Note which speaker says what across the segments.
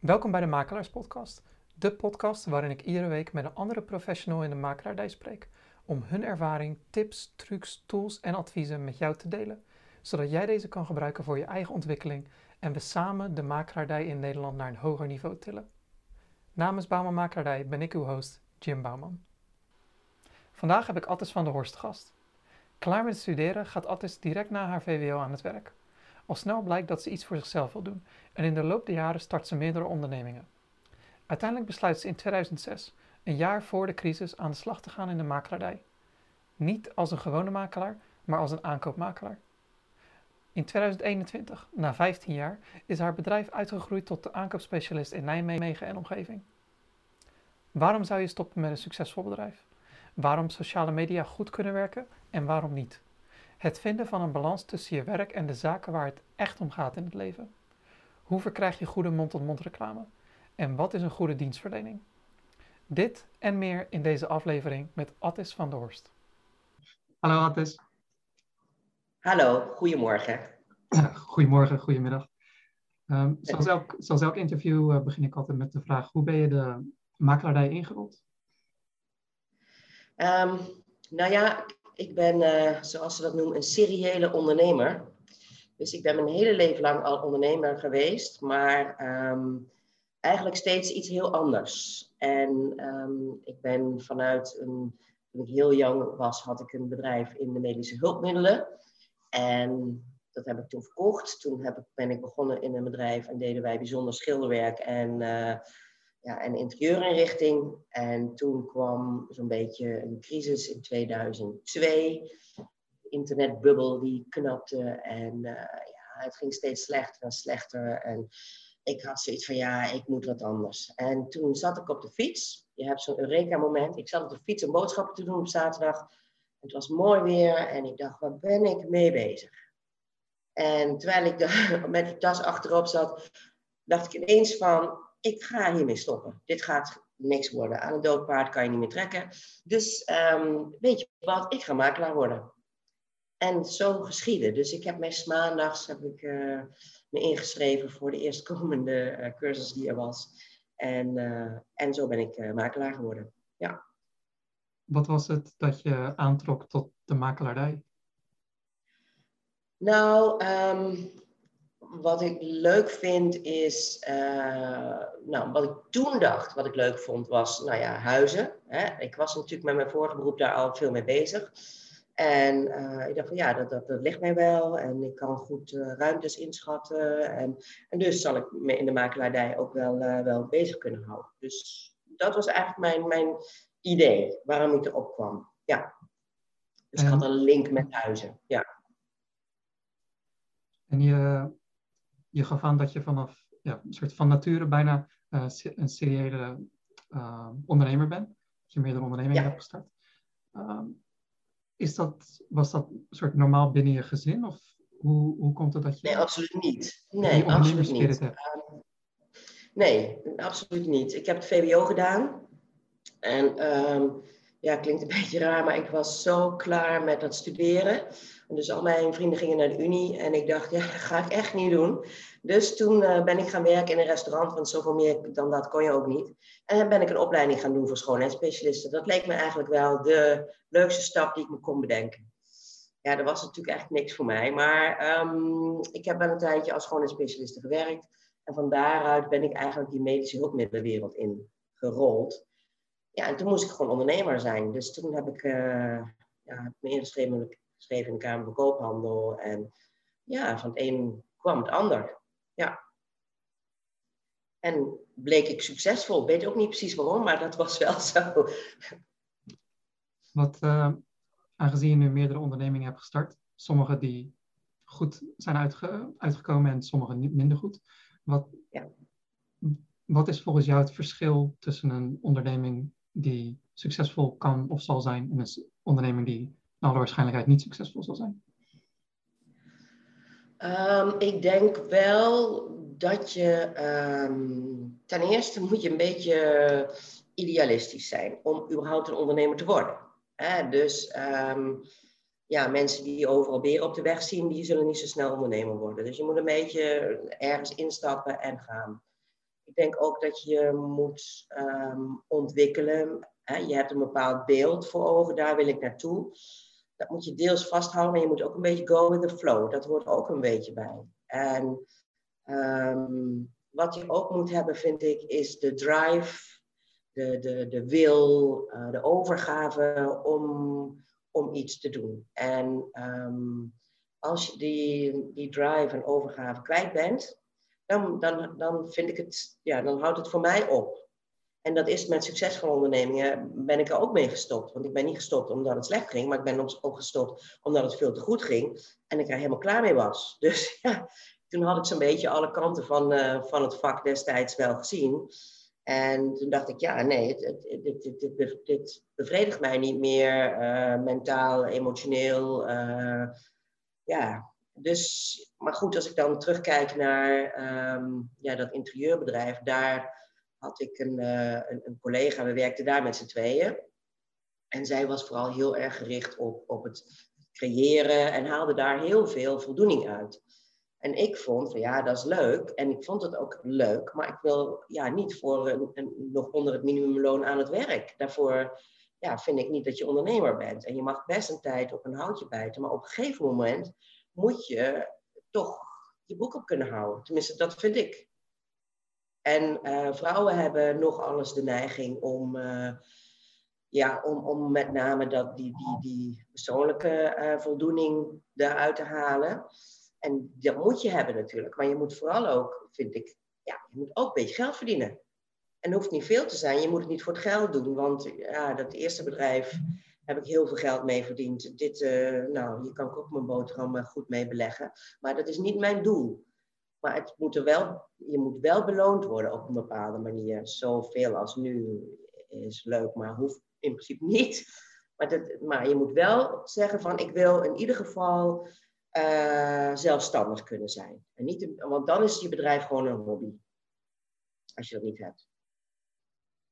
Speaker 1: Welkom bij de Makelaarspodcast, de podcast waarin ik iedere week met een andere professional in de makelaardij spreek om hun ervaring, tips, trucs, tools en adviezen met jou te delen, zodat jij deze kan gebruiken voor je eigen ontwikkeling en we samen de makelaardij in Nederland naar een hoger niveau tillen. Namens Bouwman Makelaardij ben ik uw host, Jim Bouwman. Vandaag heb ik Attis van der Horst gast. Klaar met studeren gaat Attis direct na haar VWO aan het werk. Al snel blijkt dat ze iets voor zichzelf wil doen en in de loop der jaren start ze meerdere ondernemingen. Uiteindelijk besluit ze in 2006, een jaar voor de crisis, aan de slag te gaan in de makelaardij. Niet als een gewone makelaar, maar als een aankoopmakelaar. In 2021, na 15 jaar, is haar bedrijf uitgegroeid tot de aankoopspecialist in Nijmegen en omgeving. Waarom zou je stoppen met een succesvol bedrijf? Waarom sociale media goed kunnen werken en waarom niet? Het vinden van een balans tussen je werk en de zaken waar het echt om gaat in het leven. Hoe verkrijg je goede mond-tot-mond reclame? En wat is een goede dienstverlening? Dit en meer in deze aflevering met Attis van der Horst. Hallo Attis.
Speaker 2: Hallo, goedemorgen.
Speaker 1: Goedemorgen, goedemiddag. Um, zoals, elk, zoals elk interview uh, begin ik altijd met de vraag: hoe ben je de makelaardij ingerold?
Speaker 2: Um, nou ja, ik ben, uh, zoals ze dat noemen, een seriële ondernemer. Dus ik ben mijn hele leven lang al ondernemer geweest, maar um, eigenlijk steeds iets heel anders. En um, ik ben vanuit een, toen ik heel jong was, had ik een bedrijf in de medische hulpmiddelen. En dat heb ik toen verkocht. Toen heb ik, ben ik begonnen in een bedrijf en deden wij bijzonder schilderwerk en, uh, ja, en interieurinrichting. En toen kwam zo'n beetje een crisis in 2002. De internetbubbel die knapte en uh, ja, het ging steeds slechter en slechter. En ik had zoiets van, ja, ik moet wat anders. En toen zat ik op de fiets. Je hebt zo'n Eureka-moment. Ik zat op de fiets om boodschappen te doen op zaterdag. Het was mooi weer en ik dacht, waar ben ik mee bezig? En terwijl ik met die tas achterop zat, dacht ik ineens van, ik ga hiermee stoppen. Dit gaat niks worden. Aan een dood paard kan je niet meer trekken. Dus um, weet je wat, ik ga makelaar worden. En zo geschieden. Dus ik heb mij maandags heb ik, uh, me ingeschreven voor de eerstkomende uh, cursus die er was. En, uh, en zo ben ik makelaar geworden. Ja.
Speaker 1: Wat was het dat je aantrok tot de makelaardij?
Speaker 2: Nou, um, wat ik leuk vind is, uh, nou, wat ik toen dacht, wat ik leuk vond, was, nou ja, huizen. Hè? Ik was natuurlijk met mijn vorige beroep daar al veel mee bezig. En uh, ik dacht van ja, dat, dat, dat ligt mij wel en ik kan goed uh, ruimtes inschatten. En, en dus zal ik me in de makelaardij ook wel, wel bezig kunnen houden. Dus dat was eigenlijk mijn, mijn idee waarom ik erop kwam. Ja. Dus ik had een link met huizen. Ja.
Speaker 1: En je, je gaf aan dat je vanaf ja, een soort van nature bijna uh, een seriële uh, ondernemer bent. Dat je meerdere ondernemingen ja. hebt gestart. Um, is dat, was dat een soort normaal binnen je gezin? Of hoe, hoe komt het dat je...
Speaker 2: Nee, absoluut niet. Nee, absoluut niet. Um, nee, absoluut niet. Ik heb het VWO gedaan. En um, ja, klinkt een beetje raar, maar ik was zo klaar met dat studeren. En dus al mijn vrienden gingen naar de Unie en ik dacht, ja, dat ga ik echt niet doen. Dus toen uh, ben ik gaan werken in een restaurant, want zoveel meer dan dat kon je ook niet. En dan ben ik een opleiding gaan doen voor schoonheidsspecialisten. Dat leek me eigenlijk wel de leukste stap die ik me kon bedenken. Ja, dat was natuurlijk echt niks voor mij. Maar um, ik heb wel een tijdje als schoonheidsspecialiste gewerkt. En van daaruit ben ik eigenlijk die medische hulpmiddelenwereld in gerold. Ja, en toen moest ik gewoon ondernemer zijn. Dus toen heb ik, uh, ja, me ingeschreven geschreven in de Kamer van Koophandel. En ja, van het een kwam het ander. Ja. En bleek ik succesvol. Ik weet ook niet precies waarom, maar dat was wel zo.
Speaker 1: Wat, uh, aangezien je nu meerdere ondernemingen hebt gestart, sommige die goed zijn uitge uitgekomen en sommige niet minder goed. Wat, ja. wat is volgens jou het verschil tussen een onderneming die succesvol kan of zal zijn en een onderneming die naar alle waarschijnlijkheid niet succesvol zal zijn?
Speaker 2: Um, ik denk wel dat je um, ten eerste moet je een beetje idealistisch zijn om überhaupt een ondernemer te worden. Hè? Dus um, ja, mensen die overal beren op de weg zien, die zullen niet zo snel ondernemer worden. Dus je moet een beetje ergens instappen en gaan. Denk ook dat je moet ehm, ontwikkelen. Hè? Je hebt een bepaald beeld voor ogen, daar wil ik naartoe. Dat moet je deels vasthouden, maar je moet ook een beetje go with the flow. Dat hoort ook een beetje bij. En ehm, wat je ook moet hebben, vind ik, is de drive, de, de, de wil, uh, de overgave om, om iets te doen. En um, als je die, die drive en overgave kwijt bent, dan, dan, dan vind ik het, ja, dan houdt het voor mij op. En dat is met succesvolle ondernemingen, ben ik er ook mee gestopt. Want ik ben niet gestopt omdat het slecht ging, maar ik ben ook gestopt omdat het veel te goed ging. En ik er helemaal klaar mee was. Dus ja, toen had ik zo'n beetje alle kanten van, uh, van het vak destijds wel gezien. En toen dacht ik, ja, nee, dit, dit, dit, dit bevredigt mij niet meer, uh, mentaal, emotioneel. Uh, ja, dus, maar goed, als ik dan terugkijk naar um, ja, dat interieurbedrijf, daar had ik een, uh, een, een, collega, we werkten daar met z'n tweeën. En zij was vooral heel erg gericht op, op het creëren en haalde daar heel veel voldoening uit. En ik vond van ja, dat is leuk. En ik vond het ook leuk, maar ik wil ja, niet voor een, een, nog onder het minimumloon aan het werk. Daarvoor ja, vind ik niet dat je ondernemer bent. En je mag best een tijd op een houtje bijten, maar op een gegeven moment moet je toch je boek op kunnen houden. Tenminste, dat vind ik. En uh, vrouwen hebben nog alles de neiging om, uh, ja, om, om met name dat, die, die, die persoonlijke uh, voldoening eruit te halen. En dat moet je hebben natuurlijk. Maar je moet vooral ook, vind ik, ja, je moet ook een beetje geld verdienen. En het hoeft niet veel te zijn. Je moet het niet voor het geld doen. Want ja, dat eerste bedrijf heb ik heel veel geld mee verdiend. Dit, nou, hier kan ik ook mijn boterham goed mee beleggen. Maar dat is niet mijn doel. Maar het moet er wel, je moet wel beloond worden op een bepaalde manier. Zoveel als nu is leuk, maar hoeft in principe niet. Maar, maar je moet wel zeggen van ik wil in ieder geval uh, zelfstandig kunnen zijn. En niet, want dan is je bedrijf gewoon een hobby. Als je dat niet hebt.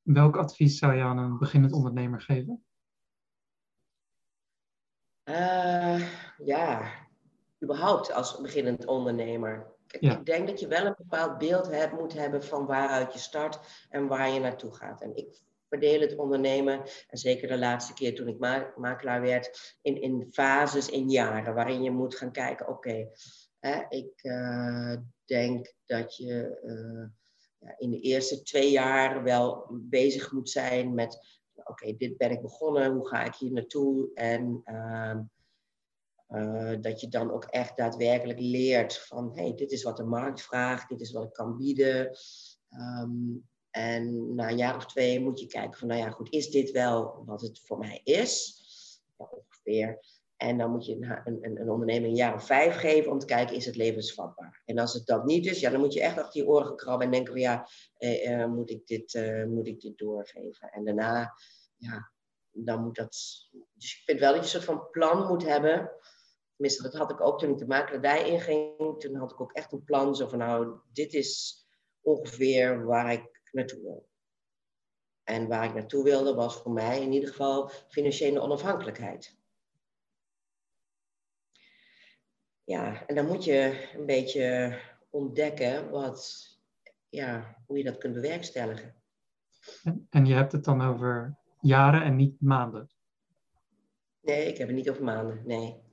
Speaker 1: Welk advies zou je aan een beginnend ondernemer geven?
Speaker 2: Uh, ja, überhaupt als beginnend ondernemer. Ik denk dat je wel een bepaald beeld hebt, moet hebben van waaruit je start en waar je naartoe gaat. En ik verdeel het ondernemen, en zeker de laatste keer toen ik ma makelaar werd, in, in fases, in jaren, waarin je moet gaan kijken, oké, ik uh, denk dat je uh, ja, in de eerste twee jaar wel bezig moet zijn met, oké, dit ben ik begonnen, hoe ga ik hier naartoe? En uh, uh, dat je dan ook echt daadwerkelijk leert van, hey, dit is wat de markt vraagt, dit is wat ik kan bieden. Um, en na een jaar of twee moet je kijken van, nou ja, goed, is dit wel wat het voor mij is? Ja, ongeveer. En dan moet je een, een, een onderneming een jaar of vijf geven om te kijken, is het levensvatbaar? En als het dat niet is, ja, dan moet je echt achter je oren krabben en denken ja, eh, eh, moet, ik dit, uh, moet ik dit doorgeven? En daarna, ja, dan moet dat... Dus ik vind wel dat je een soort van plan moet hebben Tenminste, dat had ik ook toen ik de makelaardij inging. Toen had ik ook echt een plan. Zo van, nou, dit is ongeveer waar ik naartoe wil. En waar ik naartoe wilde was voor mij in ieder geval financiële onafhankelijkheid. Ja, en dan moet je een beetje ontdekken wat, ja, hoe je dat kunt bewerkstelligen.
Speaker 1: En je hebt het dan over jaren en niet maanden?
Speaker 2: Nee, ik heb het niet over maanden, nee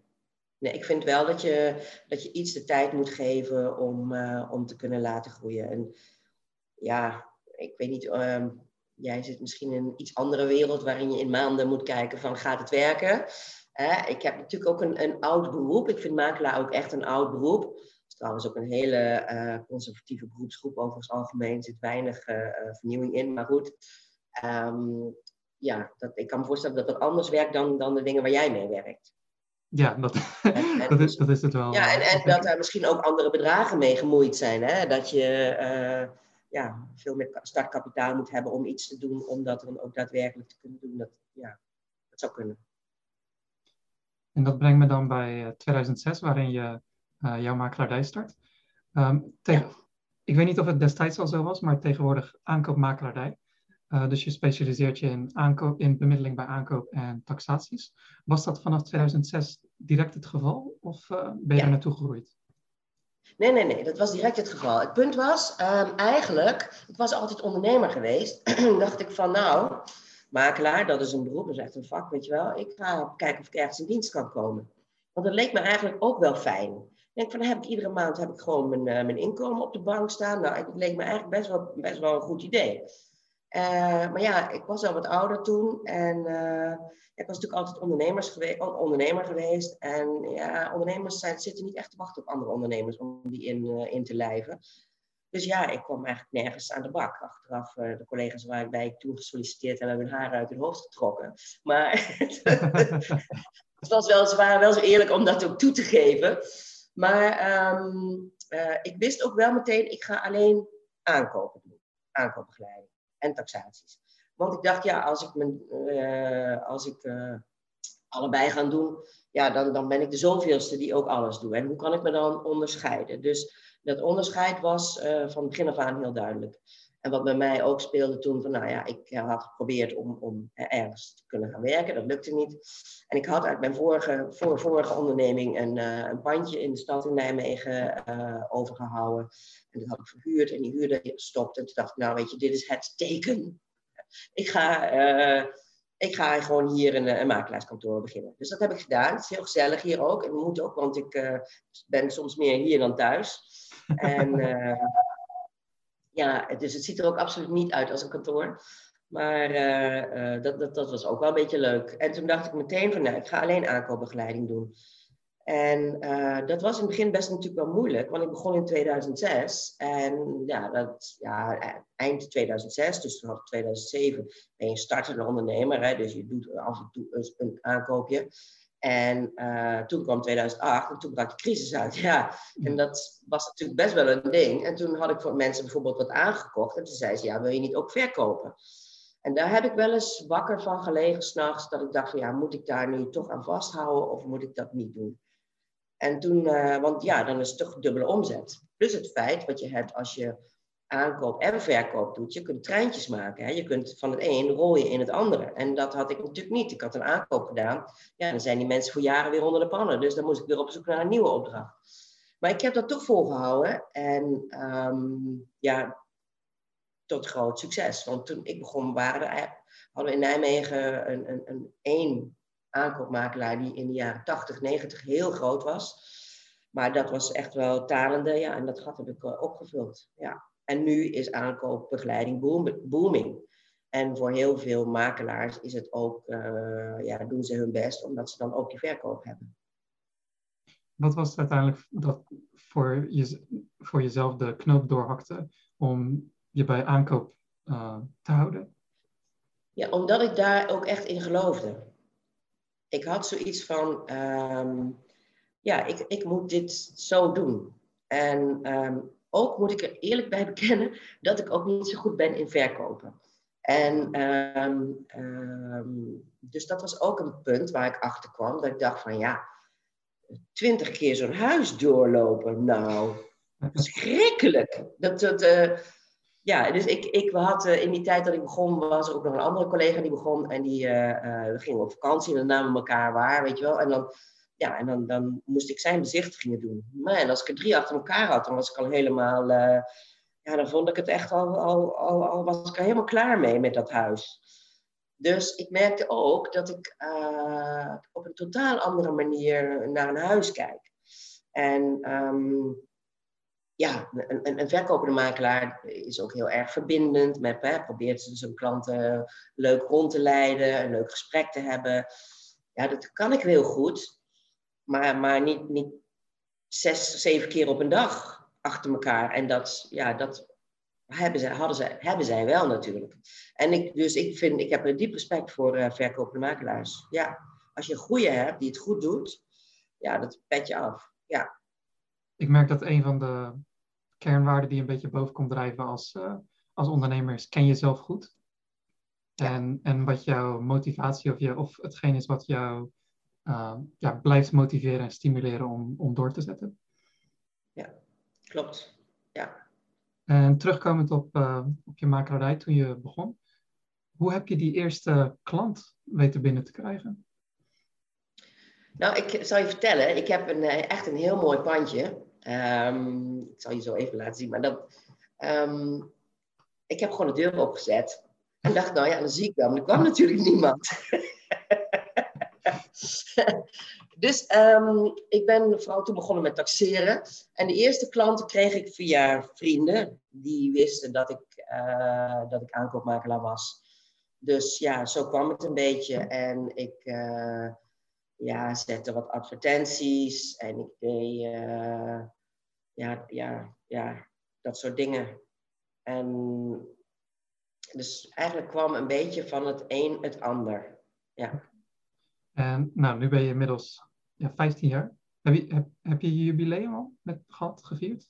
Speaker 2: nee, ik vind wel dat je, dat je iets de tijd moet geven om, uh, om te kunnen laten groeien. En ja, ik weet niet, uh, jij zit misschien in een iets andere wereld waarin je in maanden moet kijken van gaat het werken? Ik heb natuurlijk ook een, een oud beroep. Ik vind makelaar ook echt een oud beroep. Het is trouwens ook een hele eh, conservatieve beroepsgroep. Over het algemeen zit weinig vernieuwing in. Maar goed, um, ja, dat, ik kan me voorstellen dat dat anders werkt dan, dan de dingen waar jij mee werkt.
Speaker 1: Ja, dat, dat, is, dat is het wel.
Speaker 2: Ja, en, en dat er misschien ook andere bedragen mee gemoeid zijn. Hè? Dat je uh, ja, veel meer startkapitaal moet hebben om iets te doen, om dat dan ook daadwerkelijk te kunnen doen. Dat, ja, dat zou kunnen.
Speaker 1: En dat brengt me dan bij 2006, eh, waarin je uh, jouw makelaardij start. Um, tegen, ja. Ik weet niet of het destijds al zo was, maar tegenwoordig aankoopmakelaardij. Uh, dus je specialiseert je in, aankoop, in bemiddeling bij aankoop en taxaties. Was dat vanaf 2006 direct het geval of uh, ben je ja. er naartoe gegroeid?
Speaker 2: Nee, nee, nee, dat was direct het geval. Het punt was, um, eigenlijk, ik was altijd ondernemer geweest. dacht ik van, nou, makelaar, dat is een beroep, dat is echt een vak, weet je wel. Ik ga kijken of ik ergens in dienst kan komen. Want dat leek me eigenlijk ook wel fijn. Ik denk van, heb ik iedere maand heb ik gewoon mijn, uh, mijn inkomen op de bank staan. Nou, het leek me eigenlijk best wel, best wel een goed idee. Uh, maar ja, ik was al wat ouder toen en uh, ik was natuurlijk altijd ondernemers geweest, ondernemer geweest. En ja, ondernemers zijn, zitten niet echt te wachten op andere ondernemers om die in, in te lijven. Dus ja, ik kwam eigenlijk nergens aan de bak. Achteraf, uh, de collega's waarbij ik toen gesolliciteerd heb, hebben hun haar uit hun hoofd getrokken. Maar het was wel, ze wel zo eerlijk om dat ook toe te geven. Maar um, uh, ik wist ook wel meteen, ik ga alleen aankopen doen. Aankoopbegeleiding en taxaties. Want ik dacht, ja, als ik, mijn, uh, als ik allebei ga doen, ja, dan, dan ben ik de zoveelste die ook alles doet. En hoe kan ik me dan onderscheiden? Dus dat onderscheid was uh, van begin af aan heel duidelijk. En wat bij mij ook speelde toen, van nou ja, ik had geprobeerd om, om ergens te kunnen gaan werken. Dat lukte niet. En ik had uit mijn vorige, voor, vorige onderneming een, uh, een pandje in de stad in Nijmegen overgehouden. En dat had ik verhuurd en die huurder gestopt. En toen dacht ik, nou weet je, dit is het teken. Ik ga, ik ga gewoon hier een, een makelaarskantoor beginnen. Dus dat heb ik gedaan. Het is heel gezellig hier ook. En moet ook, want ik ben soms meer hier dan thuis. En ja, dus het ziet er ook absoluut niet uit als een kantoor. Maar uh, uh, dat, dat, dat was ook wel een beetje leuk. En toen dacht ik meteen van, nou, ik ga alleen aankoopbegeleiding doen. En dat was in het begin best natuurlijk wel moeilijk, want ik begon in 2006. En ja, dat, ja eind 2006, dus vanaf 2007 ben je startende ondernemer. Hè, dus je doet af en toe een aankoopje. En uh, toen kwam 2008 en toen brak de crisis uit. Ja, en dat was natuurlijk best wel een ding. En toen had ik voor mensen bijvoorbeeld wat aangekocht. En toen zei ze, ja, wil je niet ook verkopen? En daar heb ik wel eens wakker van gelegen s'nachts. Dat ik dacht van, ja, moet ik daar nu toch aan vasthouden of moet ik dat niet doen? En toen, uh, want ja, dan is het toch dubbele omzet. Plus het feit wat je hebt als je aankoop en verkoop doet. Je kunt treintjes maken. Hè? Je kunt van het een rol in het andere. En dat had ik natuurlijk niet. Ik had een aankoop gedaan. Ja, dan zijn die mensen voor jaren weer onder de pannen. Dus dan moest ik weer op zoek naar een nieuwe opdracht. Maar ik heb dat toch volgehouden. En um, ja, tot groot succes. Want toen ik begon, waren er, hadden we in Nijmegen een, een, een één aankoopmakelaar die in de jaren 80, 90 heel groot was. Maar dat was echt wel talende, ja, en dat gat heb ik opgevuld. Ja. En nu is aankoopbegeleiding booming. En voor heel veel makelaars is het ook, uh, ja, doen ze hun best, omdat ze dan ook die verkoop hebben.
Speaker 1: Wat was het uiteindelijk dat voor, je, voor jezelf de knoop doorhakte om je bij aankoop uh, te houden?
Speaker 2: Ja, omdat ik daar ook echt in geloofde. Ik had zoiets van, um, ja, ik, ik moet dit zo doen. En um, ook moet ik er eerlijk bij bekennen dat ik ook niet zo goed ben in verkopen. En um, um, dus dat was ook een punt waar ik achter kwam. Dat ik dacht van ja, twintig keer zo'n huis doorlopen. Nou, verschrikkelijk. Dat, dat, uh, ja, dus ik, ik had uh, in die tijd dat ik begon, was er ook nog een andere collega die begon. En die uh, we gingen op vakantie en dan namen we elkaar waar, weet je wel. En dan ja, en dan, dan moest ik zijn bezichtigingen doen. Maar en als ik er drie achter elkaar had, dan was ik al helemaal, uh, ja, dan vond ik het echt al, al, al, was ik er helemaal klaar mee met dat huis. Dus ik merkte ook dat ik uh, op een totaal andere manier naar een huis kijk. En um, ja, een, een verkopende makelaar is ook heel erg verbindend. Met, hè, probeert zijn klanten leuk rond te leiden, een leuk gesprek te hebben. Ja, dat kan ik heel goed. Maar, maar niet, niet zes, zeven keer op een dag achter elkaar. En dat, ja, dat hebben, zij, hadden zij, hebben zij wel natuurlijk. En ik, dus ik, vind, ik heb een diep respect voor uh, verkopende makelaars. Ja, als je een goede hebt die het goed doet, ja, dat pet je af. Ja.
Speaker 1: Ik merk dat een van de kernwaarden die een beetje boven komt drijven als, uh, als ondernemer is, ken jezelf goed. Ja. En, en wat jouw motivatie of, je, of hetgeen is wat jou uh, ja, blijft motiveren en stimuleren om, om door te zetten.
Speaker 2: Ja, klopt. Ja.
Speaker 1: En terugkomend op, uh, op je makelaarij toen je begon, hoe heb je die eerste klant weten binnen te krijgen?
Speaker 2: Nou, ik zal je vertellen, ik heb een, echt een heel mooi pandje. Ehm, ik zal je zo even laten zien. Maar dat, ehm, ik heb gewoon de deur opgezet. En dacht, nou ja, dan zie ik wel. Maar er kwam natuurlijk niemand. dus ehm, ik ben vooral toen begonnen met taxeren. En de eerste klanten kreeg ik via vrienden. Die wisten dat ik, uh, dat ik aankoopmakelaar was. Dus ja, zo kwam het een beetje. En ik uh, ja, zette wat advertenties. En ik deed uh, ja, ja, ja, dat soort dingen. En dus eigenlijk kwam een beetje van het een het ander. Ja.
Speaker 1: En nou, nu ben je inmiddels ja, 15 jaar. Heb je, heb, heb je je jubileum al met, gehad, gevierd?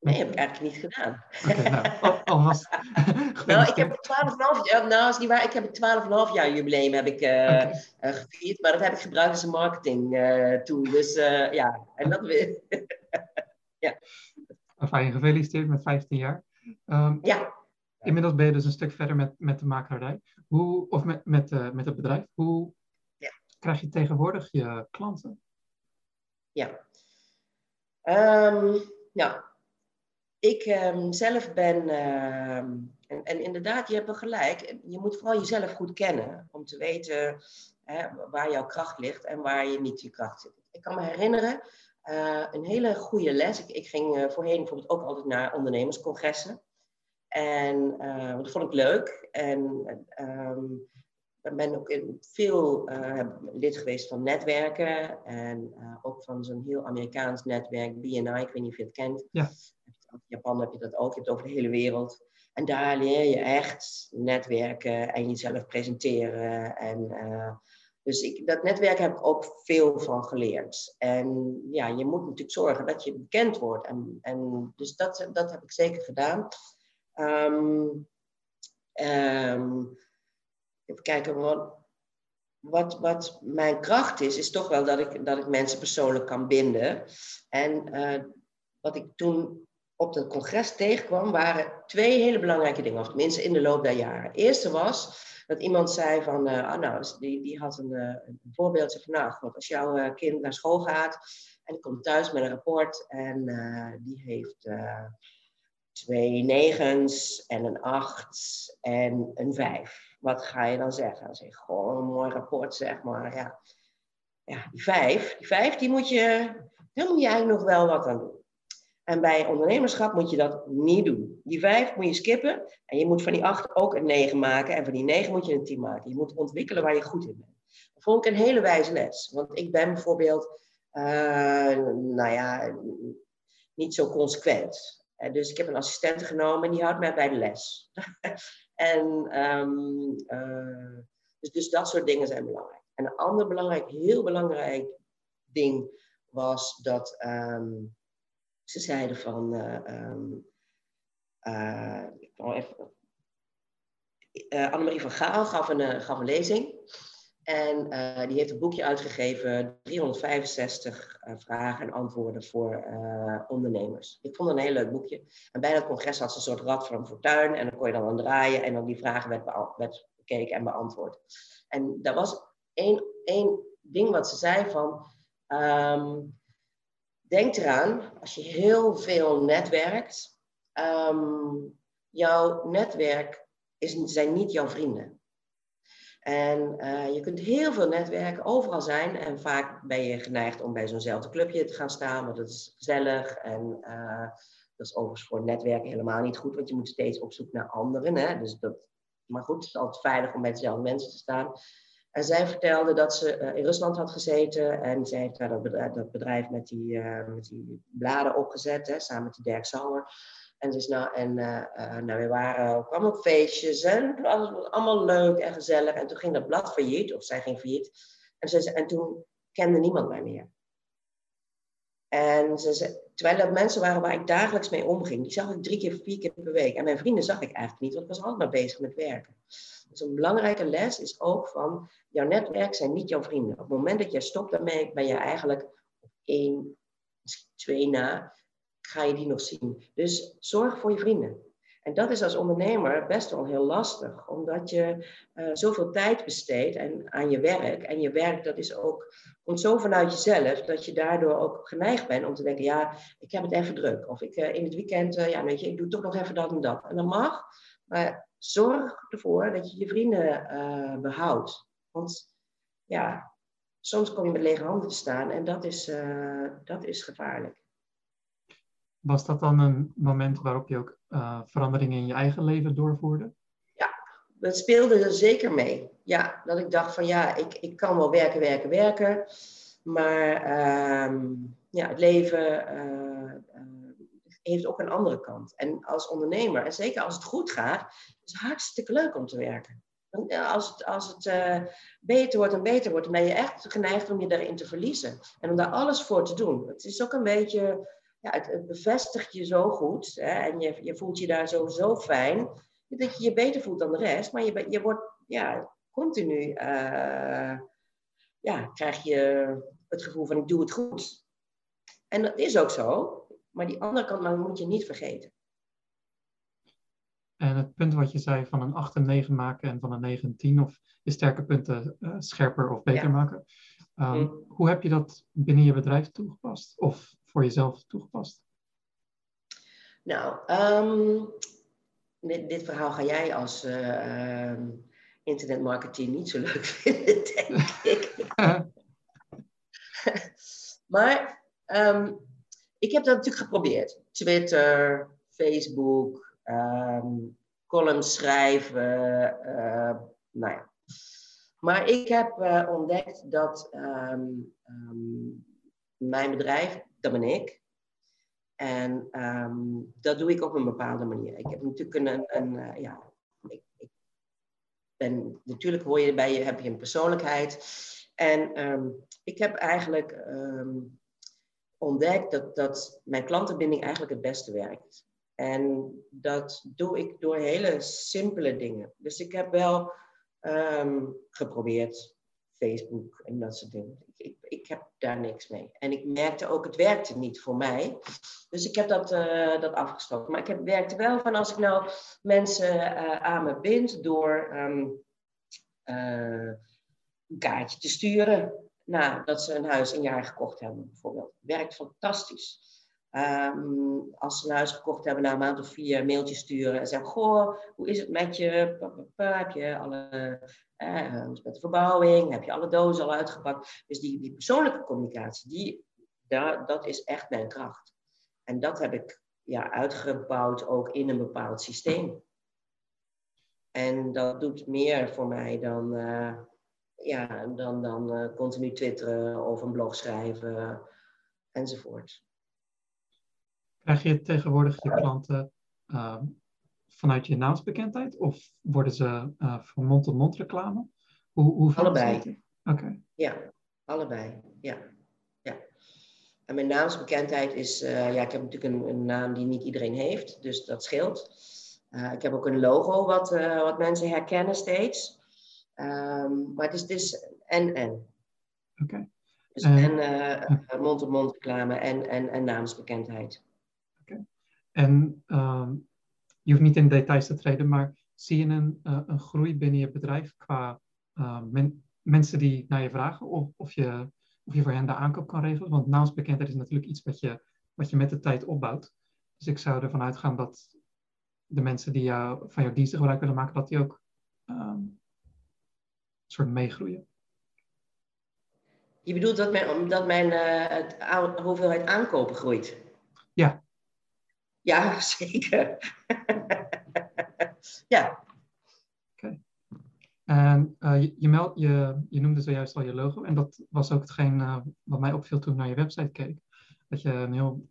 Speaker 2: Nee, heb ik eigenlijk niet gedaan.
Speaker 1: Oké, okay, nou, alvast.
Speaker 2: nou, ik heb 12,5 jaar, nou, is niet waar, ik heb 12,5 jaar jubileum heb ik, uh, okay. uh, gevierd, maar dat heb ik gebruikt als een marketing uh, tool. Dus ja, en dat weer. ja.
Speaker 1: Fijn, gefeliciteerd met 15 jaar. Um,
Speaker 2: ja.
Speaker 1: Inmiddels ben je dus een stuk verder met, met de makelaarij. Hoe, of met, met, uh, met het bedrijf. Hoe
Speaker 2: ja.
Speaker 1: krijg je tegenwoordig je klanten?
Speaker 2: Ja. Um, nou, ik um, zelf ben, um, en, en, inderdaad, je hebt wel gelijk, je moet vooral jezelf goed kennen om te weten hè, waar jouw kracht ligt en waar je niet je kracht zit. Ik kan me herinneren, uh, een hele goede les. Ik, ik ging uh, voorheen bijvoorbeeld ook altijd naar ondernemerscongressen. En uh, dat vond ik leuk. En um, ik ben ook in veel uh, lid geweest van netwerken. En uh, ook van zo'n heel Amerikaans netwerk, BNI. Ik weet niet of je het kent.
Speaker 1: Ja.
Speaker 2: In Japan heb je dat ook. Je hebt het over de hele wereld. En daar leer je echt netwerken en jezelf presenteren. En, dus ik, dat netwerk heb ik ook veel van geleerd. En ja, je moet natuurlijk zorgen dat je bekend wordt. En, en dus dat, dat heb ik zeker gedaan. Um, even kijken, wat, wat, wat mijn kracht is, is toch wel dat ik, dat ik mensen persoonlijk kan binden. En uh, wat ik toen op dat congres tegenkwam, waren twee hele belangrijke dingen, of tenminste in de loop der jaren. Eerste was dat iemand zei van, uh, oh, nou, die, die had een, uh, een voorbeeld, zei van, nou, als jouw kind naar school gaat en komt thuis met een rapport en die heeft twee negens en een acht en een vijf. Wat ga je dan zeggen? Dan zeg je gewoon een mooi rapport, zeg maar. Ja, ja die vijf, die vijf, die moet je, daar moet je eigenlijk nog wel wat aan doen. En bij ondernemerschap moet je dat niet doen. Die vijf moet je skippen en je moet van die acht ook een negen maken en van die negen moet je een tien maken. Je moet ontwikkelen waar je goed in bent. Dat vond ik een hele wijze les. Want ik ben bijvoorbeeld, uh, nou ja, niet zo consequent. Uh, dus ik heb een assistent genomen en die houdt mij bij de les. en um, uh, dus, dus dat soort dingen zijn belangrijk. En een ander belangrijk, heel belangrijk ding was dat um, ze zeiden van, uh, um, Annemarie van Gaal gaf een, gaf een lezing. En uh, die heeft een boekje uitgegeven, 365 uh, vragen en antwoorden voor uh, ondernemers. Ik vond het een heel leuk boekje. En bij dat congres had ze een soort rad van fortuin. En dan kon je dan aan draaien en dan die vragen werd, bekeken en beantwoord. En daar was één, één ding wat ze zei van... Um, denk eraan, als je heel veel netwerkt... Um, jouw netwerk is, zijn niet jouw vrienden. En uh, je kunt heel veel netwerken, overal zijn. En vaak ben je geneigd om bij zo'nzelfde clubje te gaan staan, want dat is gezellig. En uh, dat is overigens voor netwerken helemaal niet goed, want je moet steeds op zoek naar anderen. Hè? Dus dat, maar goed, het is altijd veilig om bij dezelfde mensen te staan. En zij vertelde dat ze uh, in Rusland had gezeten en zij heeft daar dat bedrijf, met, die, met die bladen opgezet, hè, samen met Dirk Sauer. En, dus nou, en nou, we waren ook allemaal feestjes en alles was allemaal leuk en gezellig. En toen ging dat blad failliet, of zij ging failliet. En, ze, en toen kende niemand mij meer. En ze, terwijl dat mensen waren waar ik dagelijks mee omging, die zag ik drie keer, vier keer per week. En mijn vrienden zag ik eigenlijk niet, want ik was altijd maar bezig met werken. Dus een belangrijke les is ook van, jouw netwerk zijn niet jouw vrienden. Op het moment dat jij stopt daarmee, ben je eigenlijk op één, twee na, ga je die nog zien. Dus zorg voor je vrienden. En dat is als ondernemer best wel heel lastig, omdat je uh, zoveel tijd besteedt aan je werk. En je werk, dat is ook, komt zo vanuit jezelf, dat je daardoor ook geneigd bent om te denken, ja, ik heb het even druk. Of ik, uh, in het weekend, uh, ja, weet je, ik doe toch nog even dat en dat. En dat mag, maar zorg ervoor dat je je vrienden behoudt. Want ja, soms kom je met lege handen te staan en dat is, dat is gevaarlijk.
Speaker 1: Was dat dan een moment waarop je ook uh, veranderingen in je eigen leven doorvoerde?
Speaker 2: Ja, dat speelde er zeker mee. Ja, dat ik dacht van ja, ik, ik kan wel werken, werken, werken. Maar uh, ja, het leven uh, heeft ook een andere kant. En als ondernemer, en zeker als het goed gaat, is het hartstikke leuk om te werken. Als het, als het beter wordt en beter wordt, ben je echt geneigd om je daarin te verliezen. En om daar alles voor te doen. Het is ook een beetje ja, het, bevestigt je zo goed hè, en je, je voelt je daar zo, zo fijn, dat je je beter voelt dan de rest, maar je, je wordt ja, continu, uh, ja, krijg je het gevoel van ik doe het goed. En dat is ook zo, maar die andere kant nou, moet je niet vergeten.
Speaker 1: En het punt wat je zei van een 8 en 9 maken en van een 9 en 10, of je sterke punten uh, scherper of beter maken. Um, mm. Hoe heb je dat binnen je bedrijf toegepast? Of voor jezelf toegepast?
Speaker 2: Nou, um, dit, dit, verhaal ga jij als uh, um, internetmarketeer niet zo leuk vinden, denk ik. maar um, ik heb dat natuurlijk geprobeerd. Twitter, Facebook, columns schrijven, uh, nou ja. Maar ik heb uh, ontdekt dat mijn bedrijf ben ik. En ehm, dat doe ik op een bepaalde manier. Ik heb natuurlijk een, een uh, ja, ik, ik, ben, natuurlijk hoor je bij je, heb je een persoonlijkheid. En um, ik heb eigenlijk um, ontdekt dat, dat mijn klantenbinding eigenlijk het beste werkt. En dat doe ik door hele simpele dingen. Dus ik heb wel geprobeerd Facebook en dat soort dingen ik heb daar niks mee. En ik merkte ook, het werkte niet voor mij. Dus ik heb dat, uh, dat afgesproken. Maar ik heb, werkte wel van als ik nou mensen uh, aan me bind door um, uh, een kaartje te sturen. Nadat ze een huis een jaar gekocht hebben, bijvoorbeeld. Werkt fantastisch. Um, als ze een huis gekocht hebben, na een maand of vier mailtjes sturen en zeggen: Goh, hoe is het met je? Heb je alle eh, met de verbouwing? Heb je alle dozen al uitgepakt? Dus die, die persoonlijke communicatie, die, daar, dat is echt mijn kracht. En dat heb ik ja, uitgebouwd ook in een bepaald systeem. En dat doet meer voor mij dan, uh, ja, dan, dan uh, continu twitteren of een blog schrijven enzovoort.
Speaker 1: Krijg je tegenwoordig je klanten uh, vanuit je naamsbekendheid of worden ze uh, van mond-tot-mond reclame?
Speaker 2: Hoe, hoe allebei. Oké. Ja, allebei. Ja. ja. En mijn naamsbekendheid is, uh, ja, ik heb natuurlijk een, een, naam die niet iedereen heeft, dus dat scheelt. Uh, ik heb ook een logo wat, wat mensen herkennen steeds. Um, maar het is, het is en en. Oké. Dus en mond-op-mond reclame en, en, en naamsbekendheid.
Speaker 1: Oké. En um, je hoeft niet in details te treden, maar zie je een, uh, een groei binnen je bedrijf qua uh, men, mensen die naar je vragen of, of, je, of je voor hen de aankoop kan regelen? Want naamsbekendheid is natuurlijk iets wat je, wat je met de tijd opbouwt. Dus ik zou ervan uitgaan dat de mensen die jou, van jouw diensten gebruik willen maken, dat die ook um, soort meegroeien.
Speaker 2: Je bedoelt dat mijn, dat mijn uh, hoeveelheid aankopen groeit?
Speaker 1: Ja.
Speaker 2: Ja, zeker. ja.
Speaker 1: Oké. En uh, je, je, meld, je, je, noemde zojuist al je logo. En dat was ook hetgeen uh, wat mij opviel toen ik naar je website keek. Dat je een heel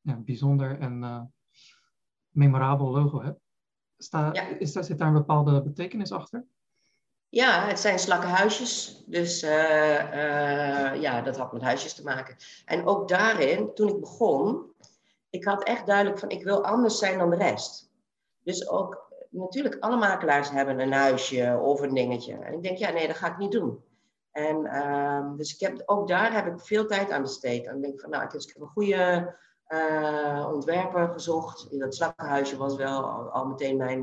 Speaker 1: ja, bijzonder en uh, memorabel logo hebt. Sta, ja. is, zit daar een bepaalde betekenis achter?
Speaker 2: Ja, het zijn slakkenhuisjes. Dus ja, dat had met huisjes te maken. En ook daarin, toen ik begon, ik had echt duidelijk van, ik wil anders zijn dan de rest. Dus ook, natuurlijk, alle makelaars hebben een huisje of een dingetje. En ik denk, ja, nee, dat ga ik niet doen. En um, dus ik heb, ook daar heb ik veel tijd aan besteed. En ik denk van, nou, ik heb een goede, ontwerper gezocht. Dat slakkenhuisje was wel al, meteen mijn,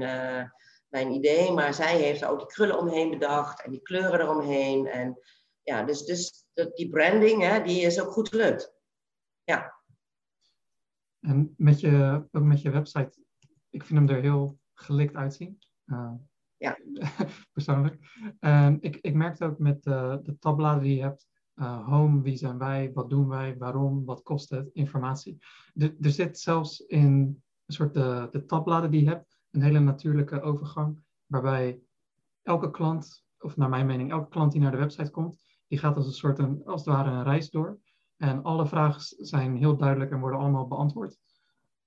Speaker 2: mijn idee, maar zij heeft ook die krullen omheen bedacht en die kleuren eromheen. En ja, dus, dus die branding, hè, die is ook goed gelukt. Ja.
Speaker 1: En met je, ook met je website, ik vind hem er heel gelikt uitzien. Uh, ja. persoonlijk. Um, ik, ik merkte ook met uh, de tabbladen die je hebt, uh, home, wie zijn wij, wat doen wij, waarom, wat kost het, informatie. er zit zelfs in een soort de, de tabbladen die je hebt, een hele natuurlijke overgang, waarbij elke klant, of naar mijn mening, elke klant die naar de website komt, die gaat als een soort, een, als het ware een reis door. En alle vragen zijn heel duidelijk en worden allemaal beantwoord.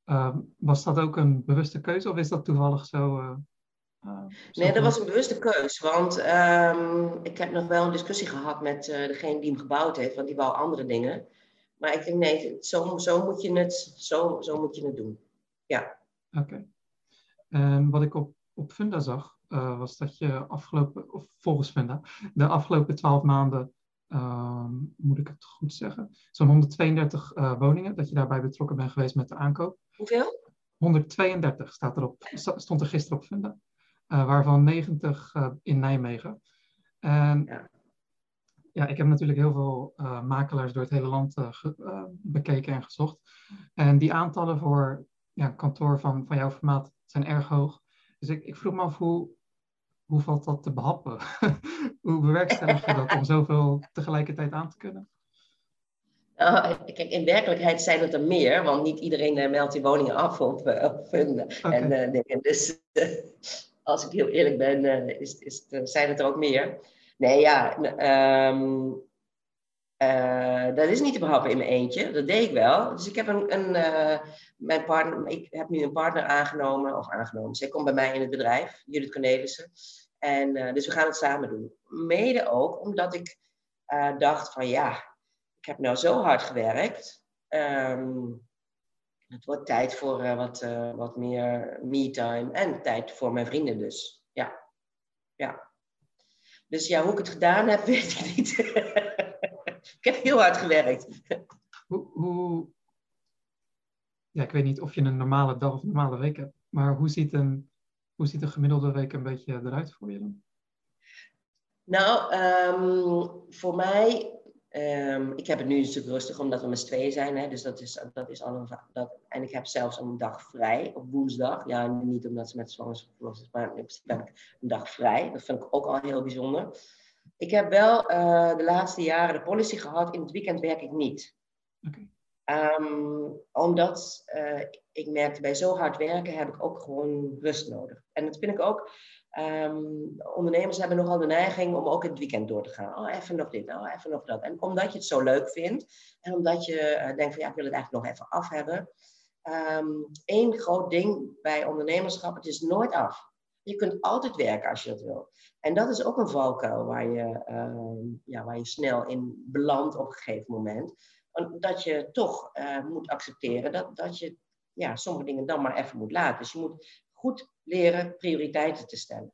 Speaker 1: Uh, was dat ook een bewuste keuze of is dat toevallig zo? Uh,
Speaker 2: uh, nee, dat was een bewuste keuze. Want um, ik heb nog wel een discussie gehad met uh, degene die hem gebouwd heeft, want die wou andere dingen. Maar ik denk, nee, zo, zo, moet, je het, zo, zo moet je het doen. Ja.
Speaker 1: Oké. En wat ik op, op Funda zag, was dat je afgelopen, of volgens Funda, de afgelopen twaalf maanden uh, moet ik het goed zeggen, zo'n 132 uh, woningen, dat je daarbij betrokken bent geweest met de aankoop.
Speaker 2: Hoeveel?
Speaker 1: 132 staat erop, stond er gisteren op Funda, uh, waarvan 90 uh, in Nijmegen. En ja. ja. ik heb natuurlijk heel veel makelaars door het hele land ge, bekeken en gezocht. En die aantallen voor ja, kantoor van, van jouw formaat zijn erg hoog. Dus ik, ik vroeg me af hoe, hoe valt dat te behappen? hoe bewerkstellig je dat om zoveel tegelijkertijd aan te kunnen?
Speaker 2: Nou, kijk, in werkelijkheid zijn het er meer, want niet iedereen uh, meldt die woningen af op, uh, op hun. Okay. En, dus als ik heel eerlijk ben, is, is, zijn het er ook meer. Nee, ja, um, dat is niet te behappen in mijn eentje. Dat deed ik wel. Dus ik heb een, een mijn partner, ik heb nu een partner aangenomen, of aangenomen. Zij komt bij mij in het bedrijf, Judith Cornelissen. En uh, dus we gaan het samen doen. Mede ook omdat ik uh, dacht van ja, ik heb nou zo hard gewerkt. Um, het wordt tijd voor uh, wat, wat meer me-time en tijd voor mijn vrienden dus. Ja. ja. Dus ja, hoe ik het gedaan heb, weet ik niet. ik heb heel hard gewerkt.
Speaker 1: Hoe, hoe, ja, ik weet niet of je een normale dag of een normale week hebt, maar hoe ziet een, hoe ziet een gemiddelde week een beetje eruit voor je dan?
Speaker 2: Nou, um, voor mij, um, ik heb het nu een stuk rustig omdat we met z'n tweeën zijn, hè, dus dat is, dat is al een, dat, en ik heb zelfs een dag vrij op woensdag. Ja, niet omdat ze met zwangerschap is, maar ik een dag vrij. Dat vind ik ook al heel bijzonder. Ik heb wel uh, de laatste jaren de policy gehad, in het weekend werk ik niet. Okay. Um, omdat uh, ik merkte bij zo hard werken heb ik ook gewoon rust nodig. En dat vind ik ook. Um, ondernemers hebben nogal de neiging om ook het weekend door te gaan. Oh, even nog dit, oh, even nog dat. En omdat je het zo leuk vindt en omdat je uh, denkt van ja, ik wil het eigenlijk nog even af hebben. Eén groot ding bij ondernemerschap, het is nooit af. Je kunt altijd werken als je dat wil. En dat is ook een valkuil waar je, ja, waar je snel in belandt op een gegeven moment dat je toch uh, moet accepteren dat, dat je ja, sommige dingen dan maar even moet laten. Dus je moet goed leren prioriteiten te stellen.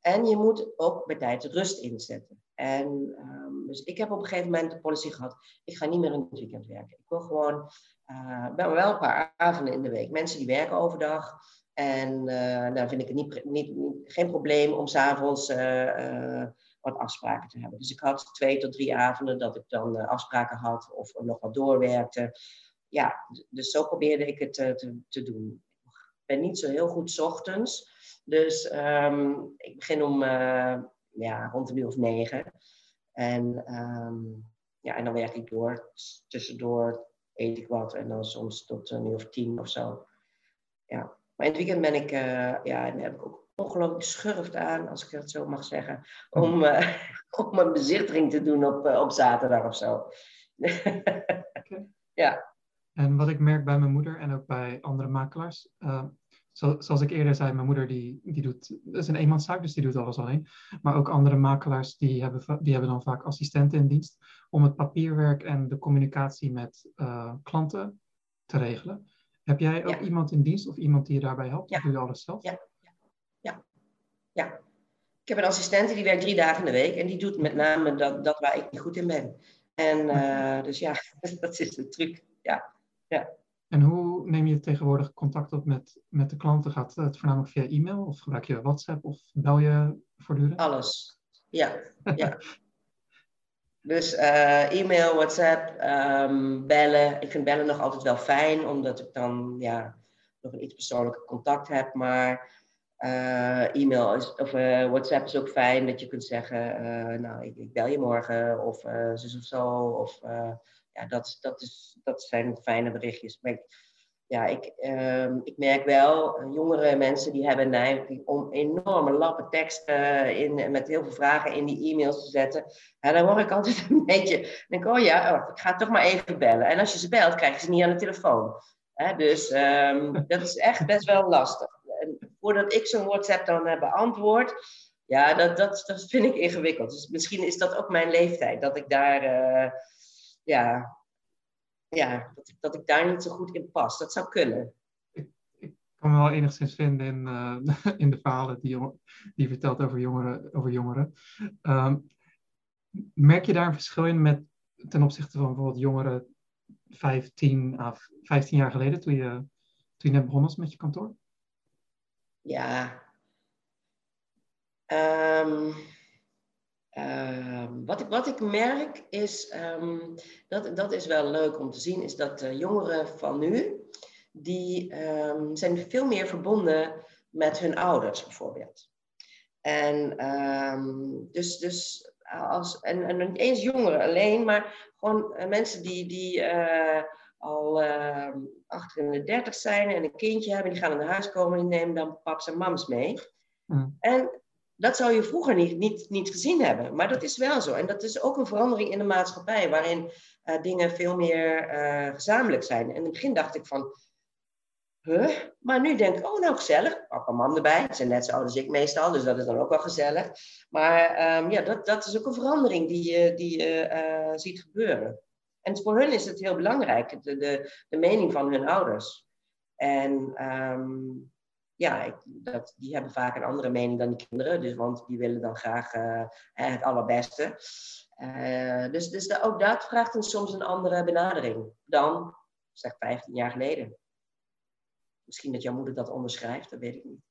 Speaker 2: En je moet ook bij tijd rust inzetten. En um, dus ik heb op een gegeven moment de policy gehad, ik ga niet meer in het weekend werken. Ik wil gewoon, uh, ben wel een paar avonden in de week. Mensen die werken overdag. En uh, dan vind ik het niet, niet, niet, geen probleem om s'avonds uh, wat afspraken te hebben. Dus ik had twee tot drie avonden dat ik dan uh, afspraken had of nog wat doorwerkte. Ja, dus zo probeerde ik het uh, te, te, doen. Ik ben niet zo heel goed ochtends. Dus um, ik begin om uh, ja, rond een uur of negen. En, um, ja, en dan werk ik door. Tussendoor eet ik wat en dan soms tot een uur of tien of zo. Ja. Maar in het weekend ben ik, ja, dan heb ik ook ongelooflijk schurft aan, als ik dat zo mag zeggen, om, uh, om een bezichtiging te doen op, uh, op zaterdag of zo. Ja.
Speaker 1: En wat ik merk bij mijn moeder en ook bij andere makelaars, uh, zo, zoals ik eerder zei, mijn moeder die, die doet, dat is een eenmanszaak, dus die doet alles alleen. Maar ook andere makelaars die hebben, die hebben dan vaak assistenten in dienst om het papierwerk en de communicatie met klanten te regelen. Heb jij ook ja. iemand in dienst of iemand die je daarbij helpt? Ja. Of doe je alles zelf?
Speaker 2: Ja, ja. Ik heb een assistente die werkt drie dagen in de week en die doet met name dat, dat waar ik niet goed in ben. En uh, dus ja, dat is de truc. Ja. ja.
Speaker 1: En hoe neem je tegenwoordig contact op met, met de klanten? Gaat het voornamelijk via e-mail of gebruik je WhatsApp of bel je voortdurend?
Speaker 2: Alles, ja. ja. Dus uh, e-mail, WhatsApp, um, bellen. Ik vind bellen nog altijd wel fijn, omdat ik dan ja, nog een iets persoonlijker contact heb. Maar e-mail is, of uh, WhatsApp is ook fijn dat je kunt zeggen, nou, ik, bel je morgen of zus of zo. Of ja, dat, dat, is, dat zijn fijne berichtjes. Maar ik, ja, ik, uh, ik merk wel, eh, jongere mensen die hebben neiging om enorme lappen teksten in, met heel veel vragen in die e-mails te zetten. En dan word ik altijd een beetje, denk oh ja, oh, ik ga toch maar even bellen. En als je ze belt, krijg je ze niet aan de telefoon. Dus um, dat is echt best wel lastig. Voordat ik zo'n WhatsApp dan heb beantwoord, ja, dat, dat, dat vind ik ingewikkeld. Dus misschien is dat ook mijn leeftijd, dat ik daar, uh, ja, ja, dat, dat ik daar niet zo goed in pas. Dat zou kunnen.
Speaker 1: Ik, kan me wel enigszins vinden in, uh, in de verhalen die, die je vertelt over jongeren. Over jongeren. Um, merk je daar een verschil in met, ten opzichte van bijvoorbeeld jongeren 15 à 15 jaar geleden, toen je, toen je net begon was met je kantoor?
Speaker 2: Ja. Um, Ehm, wat, ik, wat ik merk is, um, dat, dat is wel leuk om te zien, is dat jongeren van nu, die zijn veel meer verbonden met hun ouders bijvoorbeeld. En dus, dus als, en, en niet eens jongeren alleen, maar gewoon eh, mensen die, die uh, al uh, achter in de dertig zijn en een kindje hebben, die gaan naar huis komen, die nemen dan paps en mams mee. Mm. En dat zou je vroeger niet, niet, niet gezien hebben. Maar dat is wel zo. En dat is ook een verandering in de maatschappij, waarin uh, dingen veel meer uh, gezamenlijk zijn. En in het begin dacht ik van, huh? Maar nu denk ik, oh nou gezellig, papa en mam erbij. Ze zijn net zo oud als ik meestal, dus dat is dan ook wel gezellig. Maar um, ja, dat, dat is ook een verandering die je, die je uh, ziet gebeuren. En voor hun is het heel belangrijk, de, de, de mening van hun ouders. En um, ja, ik, dat, die hebben vaak een andere mening dan die kinderen. Dus, want die willen dan graag uh, het allerbeste. Uh, dus dus de, ook dat vraagt een, soms een andere benadering dan, zeg, 15 jaar geleden. Misschien dat jouw moeder dat onderschrijft, dat weet ik niet.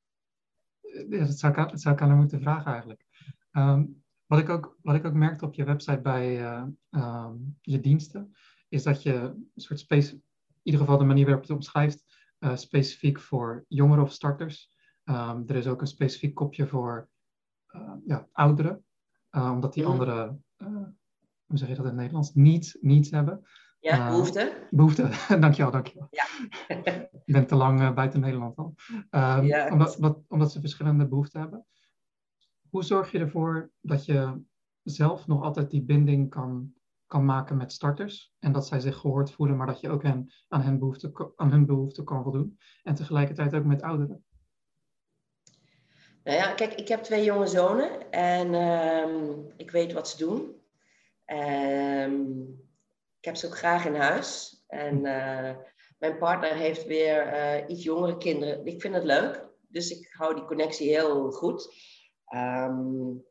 Speaker 1: Ja, dat, zou ik, dat aan haar moeten vragen eigenlijk. Um, wat, ik ook, wat ik ook merkte op je website bij uh, um, je diensten, is dat je een soort space, in ieder geval de manier waarop je het omschrijft, uh, specifiek voor jongeren of starters. Um, er is ook een specifiek kopje voor uh, ja, ouderen, omdat die mm. andere, hoe zeg je dat in het Nederlands, niet needs hebben.
Speaker 2: Ja, behoefte.
Speaker 1: Behoefte, dankjewel, dankjewel. Ja. Ik ben te lang buiten Nederland al. Um, ja, omdat, wat, omdat ze verschillende behoeften hebben. Hoe zorg je ervoor dat je zelf nog altijd die binding kan kan maken met starters. En dat zij zich gehoord voelen, maar dat je ook hen, aan, hun behoeften, aan hun behoeften kan voldoen. En tegelijkertijd ook met ouderen.
Speaker 2: Nou ja, kijk, ik heb twee jonge zonen en uh, ik weet wat ze doen. Um, ik heb ze ook graag in huis. En uh, mijn partner heeft weer uh, iets jongere kinderen. Ik vind het leuk, dus ik hou die connectie heel goed. Um,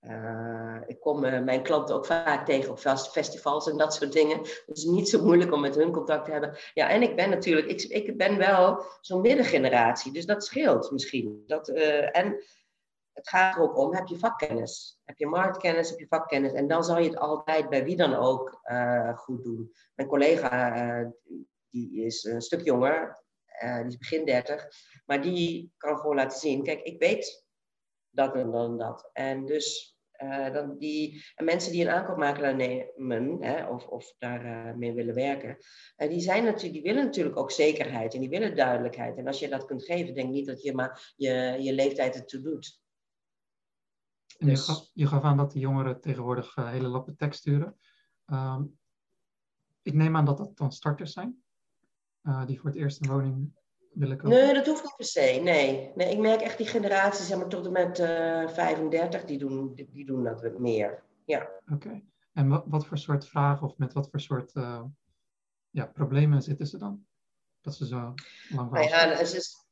Speaker 2: uh, ik kom uh, mijn klanten ook vaak tegen op festivals en dat soort dingen. Dus het is niet zo moeilijk om met hun contact te hebben. Ja, en ik ben natuurlijk, ik, ik ben wel zo'n middengeneratie, dus dat scheelt misschien. Dat, uh, en het gaat er ook om, heb je vakkennis? Heb je marktkennis, heb je vakkennis? En dan zal je het altijd bij wie dan ook goed doen. Mijn collega, die is een stuk jonger, die is begin 30, maar die kan gewoon laten zien, kijk, ik weet dat en dan dat. En dus uh, dan die en mensen die een aankoopmakelaar nemen hè, of, of daar uh, mee willen werken, uh, die, zijn natuurlijk, die willen natuurlijk ook zekerheid en die willen duidelijkheid. En als je dat kunt geven, denk niet dat je maar je, je leeftijd ertoe doet.
Speaker 1: En dus... je, gaf, je gaf aan dat de jongeren tegenwoordig hele lappen tekst sturen. Um, ik neem aan dat dat dan starters zijn, die voor het eerst een woning
Speaker 2: Nee, dat hoeft niet per se. Nee. nee, ik merk echt die generaties, zeg maar tot en met uh, eh, 35, die doen, die, doen dat meer. Ja.
Speaker 1: Oké. En wat, wat voor soort vragen of met wat voor soort uh, ja, problemen zitten ze dan? Dat ze zo lang
Speaker 2: nou ja, het is,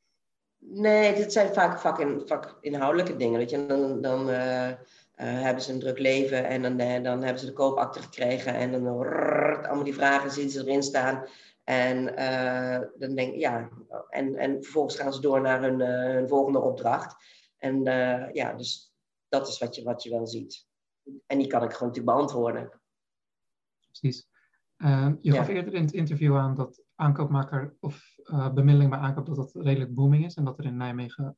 Speaker 2: Nee, dit zijn vaak vak vakinhoudelijke dingen. Weet je? dan, dan uh, hebben ze een druk leven en dan, dan hebben ze de koopakte gekregen en dan allemaal die vragen zien ze erin staan. En dan denk ja, en, en vervolgens gaan ze door naar hun, hun volgende opdracht. En ja, dus dat is wat je, wat je wel ziet. En die kan ik gewoon natuurlijk beantwoorden.
Speaker 1: Precies. Uh, je gaf eerder in het interview aan dat aankoopmaker of bemiddeling bij aankoop dat dat redelijk booming is en dat er in Nijmegen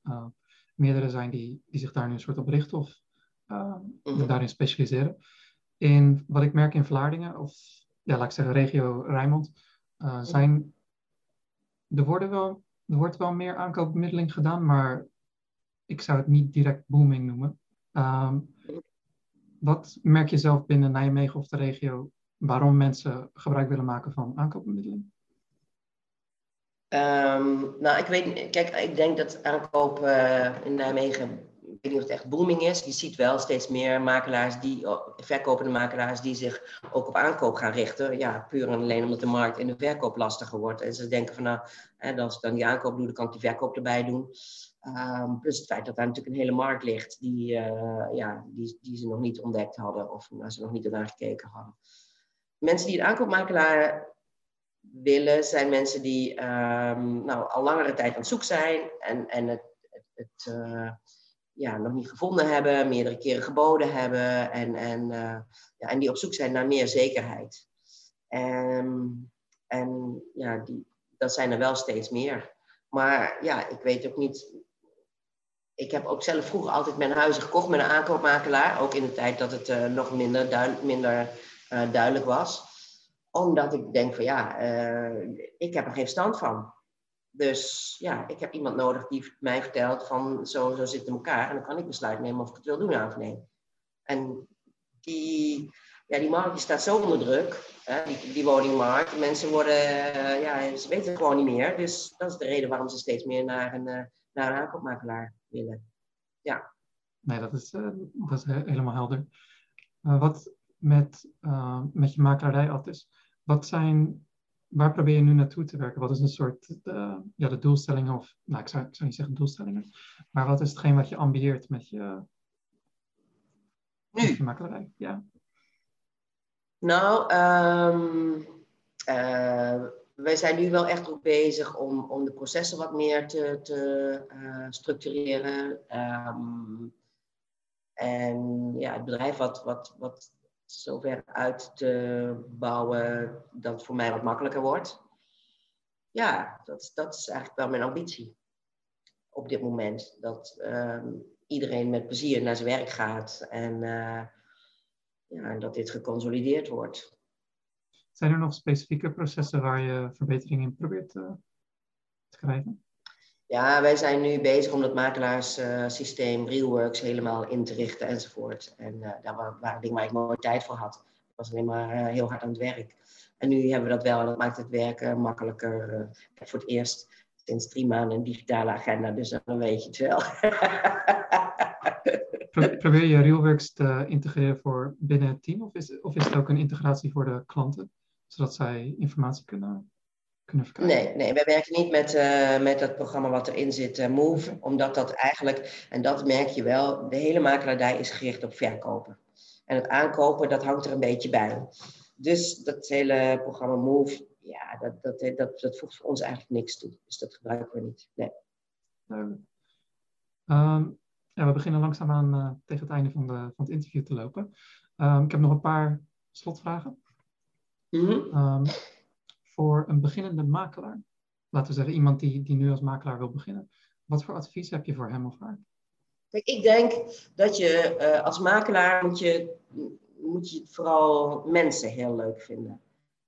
Speaker 1: meerdere zijn die, die zich daar nu een soort op richten of mm -hmm. daarin specialiseren. In wat ik merk in Vlaardingen, of ja, laat ik zeggen regio Rijnmond, mhm. zijn, er, worden wel, er wordt wel meer aankoopbemiddeling gedaan, maar ik zou het niet direct booming noemen. Um, wat merk je zelf binnen Nijmegen of de regio waarom mensen gebruik willen maken van aankoopbemiddeling?
Speaker 2: Um, nou, ik weet, kijk, ik denk dat aankoop uh, in Nijmegen, ik weet niet of het echt booming is. Je ziet wel steeds meer makelaars, die, verkopende makelaars, die zich ook op aankoop gaan richten. Ja, puur en alleen omdat de markt in de verkoop lastiger wordt. En ze denken van, nou, hè, als ik dan die aankoop doe, dan kan ik die verkoop erbij doen. Um, plus het feit dat daar natuurlijk een hele markt ligt die, uh, ja, die, die ze nog niet ontdekt hadden of waar ze nog niet naar gekeken hadden. Mensen die een aankoopmakelaar willen, zijn mensen die um, nou, al langere tijd aan het zoek zijn en, en het, het, het uh, ja, nog niet gevonden hebben, meerdere keren geboden hebben en, en, uh, ja, en die op zoek zijn naar meer zekerheid. Um, en ja, die, dat zijn er wel steeds meer. Maar ja, ik weet ook niet ik heb ook zelf vroeger altijd mijn huizen gekocht met een aankoopmakelaar. Ook in de tijd dat het uh, nog minder, duid minder uh, duidelijk was. Omdat ik denk van ja, ik heb er geen stand van. Dus ja, ik heb iemand nodig die mij vertelt van zo, zo zit het in elkaar. En dan kan ik besluit nemen of ik het wil doen of nee. En die, ja, die markt die staat zo onder druk, hè, die, woningmarkt. Mensen worden, ja, ze weten het gewoon niet meer. Dus dat is de reden waarom ze steeds meer naar een, naar een aankoopmakelaar willen. Ja.
Speaker 1: Nee, dat is, uh, dat is helemaal helder. Wat met, met je makelaarij altijd wat zijn, waar probeer je nu naartoe te werken? Wat is een soort, ja, de doelstellingen of, nou, ik zou, ik zou niet zeggen doelstellingen, maar wat is hetgeen wat je ambieert met je, nu. met je makelaarij? Ja.
Speaker 2: Nou, um, wij zijn nu wel echt ook bezig om, om de processen wat meer te, te uh, structureren. Um, en ja, het bedrijf wat, wat, wat zover uit te bouwen dat het voor mij wat makkelijker wordt. Ja, dat, dat is eigenlijk wel mijn ambitie op dit moment. Dat um, iedereen met plezier naar zijn werk gaat en uh, ja, dat dit geconsolideerd wordt.
Speaker 1: Zijn er nog specifieke processen waar je verbetering in probeert te, te krijgen?
Speaker 2: Ja, wij zijn nu bezig om dat makelaarssysteem uh, Realworks helemaal in te richten enzovoort. En uh, daar waren dingen waar ik nooit tijd voor had. Ik was alleen maar uh, heel hard aan het werk. En nu hebben we dat wel en dat maakt het werken makkelijker. ik heb voor het eerst sinds drie maanden een digitale agenda, dus dan weet je het wel.
Speaker 1: Probeer je Realworks te integreren voor binnen het team of is, of is het ook een integratie voor de klanten? zodat zij informatie kunnen?
Speaker 2: Nee, nee, wij werken niet met, uh, met dat programma wat erin zit, uh, Move, omdat dat eigenlijk, en dat merk je wel, de hele makelaardij is gericht op verkopen. En het aankopen, dat hangt er een beetje bij. Dus dat hele programma Move, ja, dat, dat, dat, dat voegt voor ons eigenlijk niks toe. Dus dat gebruiken we niet. Nee.
Speaker 1: Um, ja, we beginnen langzaamaan uh, tegen het einde van, de, van het interview te lopen. Um, ik heb nog een paar slotvragen. Mm um, voor een beginnende makelaar, laten we zeggen iemand die, die nu als makelaar wil beginnen, wat voor advies heb je voor hem of haar?
Speaker 2: Kijk, ik denk dat je uh, als makelaar moet je, moet je vooral mensen heel leuk vinden.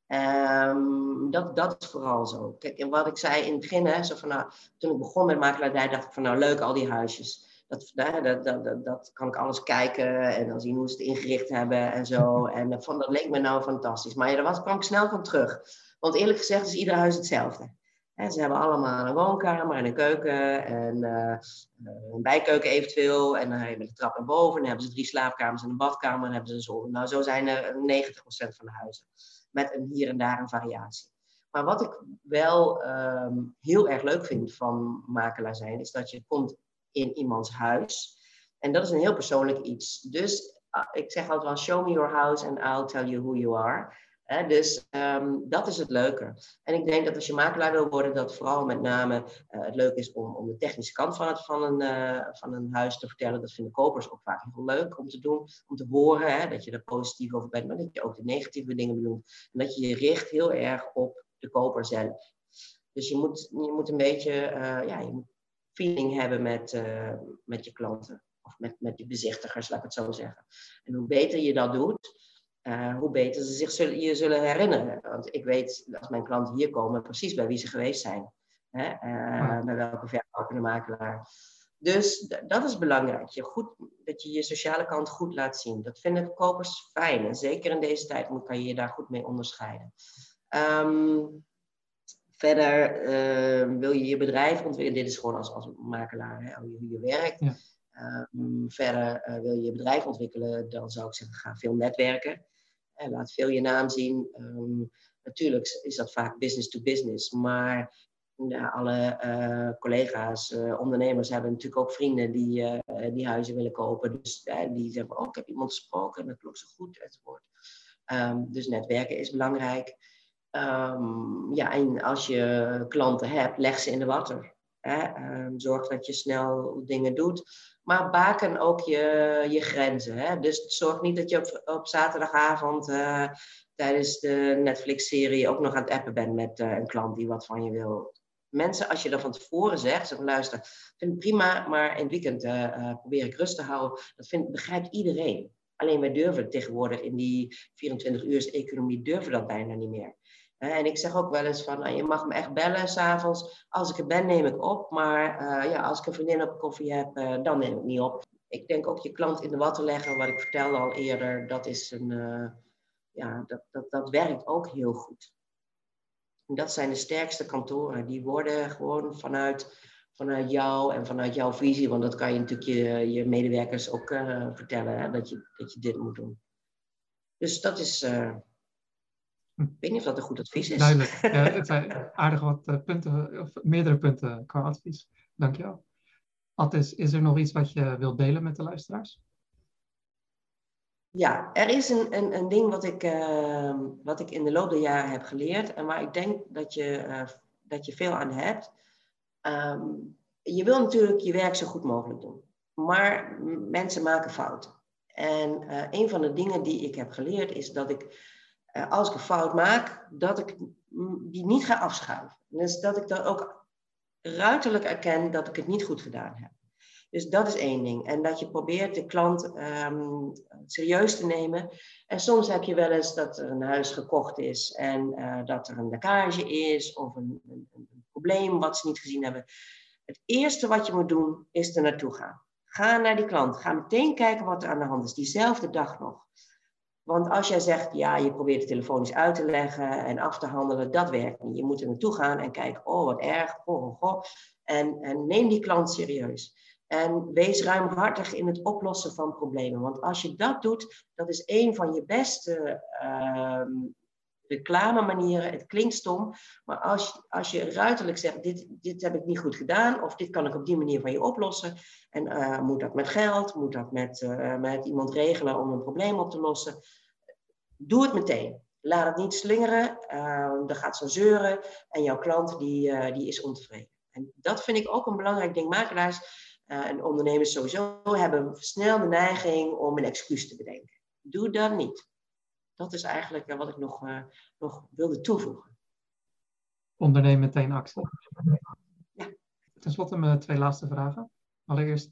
Speaker 2: Um, dat, dat is vooral zo. Kijk, en wat ik zei in het begin, hè, zo van, nou, toen ik begon met makelaardij, dacht ik van nou leuk al die huisjes dat, dat, dat, dat, dat kan ik alles kijken en dan zien hoe ze het ingericht hebben en zo. En van, dat leek me nou fantastisch. Maar ja, daar was, kwam ik snel van terug. Want eerlijk gezegd is ieder huis hetzelfde. ze hebben allemaal een woonkamer en een keuken en uh, een bijkeuken eventueel. En dan hebben de trap naar boven. En dan hebben ze drie slaapkamers en een badkamer. En dan hebben ze een zolder. Nou, zo zijn er 90% van de huizen. Met een hier en daar een variatie. Maar wat ik wel um, heel erg leuk vind van makelaar zijn, is dat je komt in iemands huis. En dat is een heel persoonlijk iets. Dus ah, ik zeg altijd wel, show me your house and I'll tell you who you are. Dus ehm, dat is het leuke. En ik denk dat als je makelaar wil worden, dat vooral met name uh, het leuk is om, om de technische kant van, het, van, een, uh, van een huis te vertellen. Dat vinden kopers ook vaak heel leuk om te doen, om te horen dat je er positief over bent, maar dat je ook de negatieve dingen benoemt. En dat je je richt heel erg op de koper zelf. Dus je moet, je moet een beetje uh, ja, je moet feeling hebben met, met je klanten. Of met, met je bezichtigers, laat ik het zo zeggen. En hoe beter je dat doet, uh, hoe beter ze zich zullen, je zullen herinneren. Want ik weet, als mijn klanten hier komen, precies bij wie ze geweest zijn. Hè? Uh, bij welke verkopende makelaar. Dus dat is belangrijk. Je goed, dat je je sociale kant goed laat zien. Dat vinden kopers fijn. En zeker in deze tijd kan je je daar goed mee onderscheiden. Um, verder uh, wil je je bedrijf ontwikkelen. Dit is gewoon als, als makelaar, hè, hoe je werkt. Ja. Um, verder uh, wil je je bedrijf ontwikkelen, dan zou ik zeggen, ga veel netwerken. Laat veel je naam zien. Um, natuurlijk is dat vaak business to business, maar alle uh, collega's, uh, ondernemers hebben natuurlijk ook vrienden die, uh, die huizen willen kopen. Dus die zeggen, oh, ik heb iemand gesproken en dat klopt zo goed, enzovoort. Um, dus netwerken is belangrijk. Um, ja, en als je klanten hebt, leg ze in de water. Hè? zorg dat je snel dingen doet. Maar baken ook je, je grenzen. Hè? Dus zorg niet dat je op, op zaterdagavond uh, tijdens de Netflix-serie ook nog aan het appen bent met uh, een klant die wat van je wil. Mensen, als je dat van tevoren zegt, zeg luister, vind ik prima, maar in het weekend uh, probeer ik rust te houden. Dat vind, begrijpt iedereen. Alleen wij durven tegenwoordig in die 24 uur economie durven dat bijna niet meer. En ik zeg ook wel eens van, nou, je mag me echt bellen s'avonds. Als ik er ben, neem ik op. Maar uh, ja, als ik een vriendin op koffie heb, uh, dan neem ik niet op. Ik denk ook je klant in de watten leggen, wat ik vertelde al eerder, dat, is een, uh, ja, dat, dat, dat werkt ook heel goed. En dat zijn de sterkste kantoren. Die worden gewoon vanuit, vanuit jou en vanuit jouw visie, want dat kan je natuurlijk je, je medewerkers ook vertellen, dat, je, dat je dit moet doen. Dus dat is ik weet niet of dat een goed advies is.
Speaker 1: Duidelijk. Ja, het zijn aardig wat uh, punten, of meerdere punten qua advies. Dankjewel. Attis, is er nog iets wat je wilt delen met de luisteraars?
Speaker 2: Ja, er is een, een, een ding wat ik, uh, wat ik in de loop der jaren heb geleerd en waar ik denk dat je, uh, dat je veel aan hebt. Um, je wil natuurlijk je werk zo goed mogelijk doen, maar mensen maken fouten. En uh, een van de dingen die ik heb geleerd is dat ik als ik een fout maak, dat ik die niet ga afschuiven. Dus dat ik dan ook ruiterlijk erken dat ik het niet goed gedaan heb. Dus dat is één ding. En dat je probeert de klant um, serieus te nemen. En soms heb je wel eens dat er een huis gekocht is en uh, dat er een lekkage is of een, een, een, probleem wat ze niet gezien hebben. Het eerste wat je moet doen is er naartoe gaan. Ga naar die klant. Ga meteen kijken wat er aan de hand is, diezelfde dag nog. Want als jij zegt, ja, je probeert het telefonisch uit te leggen en af te handelen, dat werkt niet. Je moet er naartoe gaan en kijken, oh wat erg, oh, oh. En, en neem die klant serieus. En wees ruimhartig in het oplossen van problemen. Want als je dat doet, dat is een van je beste uh, reclame manieren. Het klinkt stom, maar als, als je ruiterlijk zegt, dit, dit heb ik niet goed gedaan, of dit kan ik op die manier van je oplossen. En uh, moet dat met geld, moet dat met, uh, met iemand regelen om een probleem op te lossen doe het meteen. Laat het niet slingeren, uh, dan gaat ze zeuren en jouw klant die, uh, die is ontevreden. En dat vind ik ook een belangrijk ding. Makelaars uh, en ondernemers sowieso hebben snel de neiging om een excuus te bedenken. Doe dat niet. Dat is eigenlijk wat ik nog, nog wilde toevoegen.
Speaker 1: Onderneem meteen actie. Ja. Ten slotte mijn twee laatste vragen. Allereerst,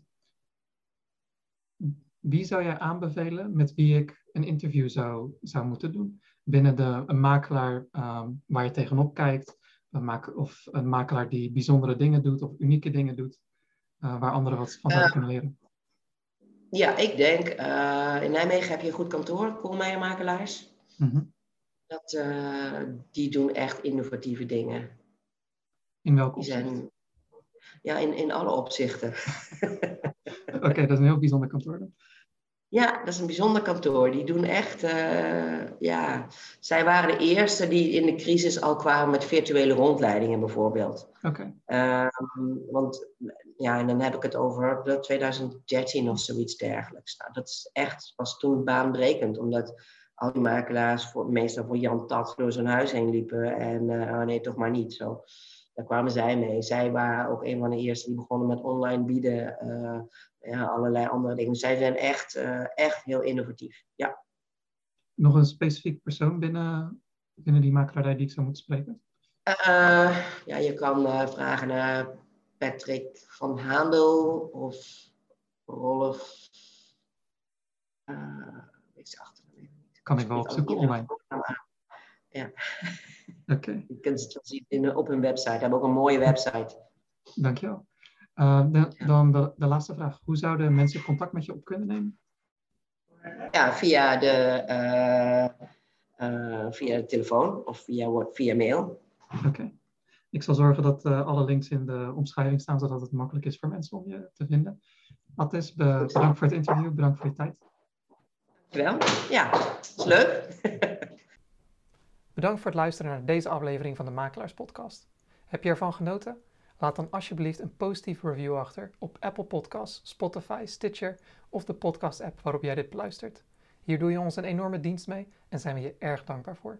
Speaker 1: wie zou jij aanbevelen met wie ik een interview zou, zou moeten doen? Binnen de, een makelaar um, waar je tegenop kijkt, een of een makelaar die bijzondere dingen doet of unieke dingen doet, uh, waar anderen wat van zouden kunnen leren?
Speaker 2: Ja, ik denk, uh, in Nijmegen heb je een goed kantoor, Koolmeijer Makelaars. Mm -hmm. dat, eh, die doen echt innovatieve dingen.
Speaker 1: In welke opzicht? Zijn,
Speaker 2: ja, in, in alle opzichten.
Speaker 1: Oké, okay, dat is een heel bijzonder kantoor.
Speaker 2: Ja, dat is een bijzonder kantoor. Die doen echt, uh, ja, zij waren de eerste die in de crisis al kwamen met virtuele rondleidingen bijvoorbeeld.
Speaker 1: Oké.
Speaker 2: Okay. Um, want, ja, en dan heb ik het over 2013 of zoiets dergelijks. Nou, dat is echt, was toen baanbrekend, omdat al die makelaars voor, meestal voor Jan Tat door zijn huis heen liepen. En oh nee, toch maar niet. Zo. Daar kwamen zij mee. Zij waren ook een van de eerste die begonnen met online bieden. Ja, allerlei andere dingen. Zij zijn echt, echt heel innovatief. Ja.
Speaker 1: Nog een specifiek persoon binnen, binnen die makelaardij die ik zou moeten spreken?
Speaker 2: ja, je kan vragen naar Patrick van Haandel of Rolf. Uh,
Speaker 1: ik. Kan ik wel opzoeken online?
Speaker 2: Ja.
Speaker 1: Oké.
Speaker 2: Je kunt het zien in, op hun website. Ze hebben ook een mooie website.
Speaker 1: Dankjewel. Uh, de, dan de, de, laatste vraag. Hoe zouden mensen contact met je op kunnen nemen?
Speaker 2: Ja, via de, uh, via de telefoon of via, via mail.
Speaker 1: Oké. Ik zal zorgen dat uh, alle links in de omschrijving staan, zodat het makkelijk is voor mensen om je te vinden. Matthijs, bedankt voor het interview, bedankt voor je tijd.
Speaker 2: Dankjewel. Ja, is leuk.
Speaker 1: bedankt voor het luisteren naar deze aflevering van de Makelaars Podcast. Heb je ervan genoten? Laat dan alsjeblieft een positieve review achter op Apple Podcasts, Spotify, Stitcher of de podcast-app waarop jij dit beluistert. Hier doe je ons een enorme dienst mee en zijn we je erg dankbaar voor.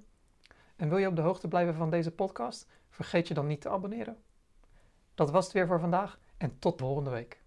Speaker 1: En wil je op de hoogte blijven van deze podcast? Vergeet je dan niet te abonneren. Dat was het weer voor vandaag en tot volgende week.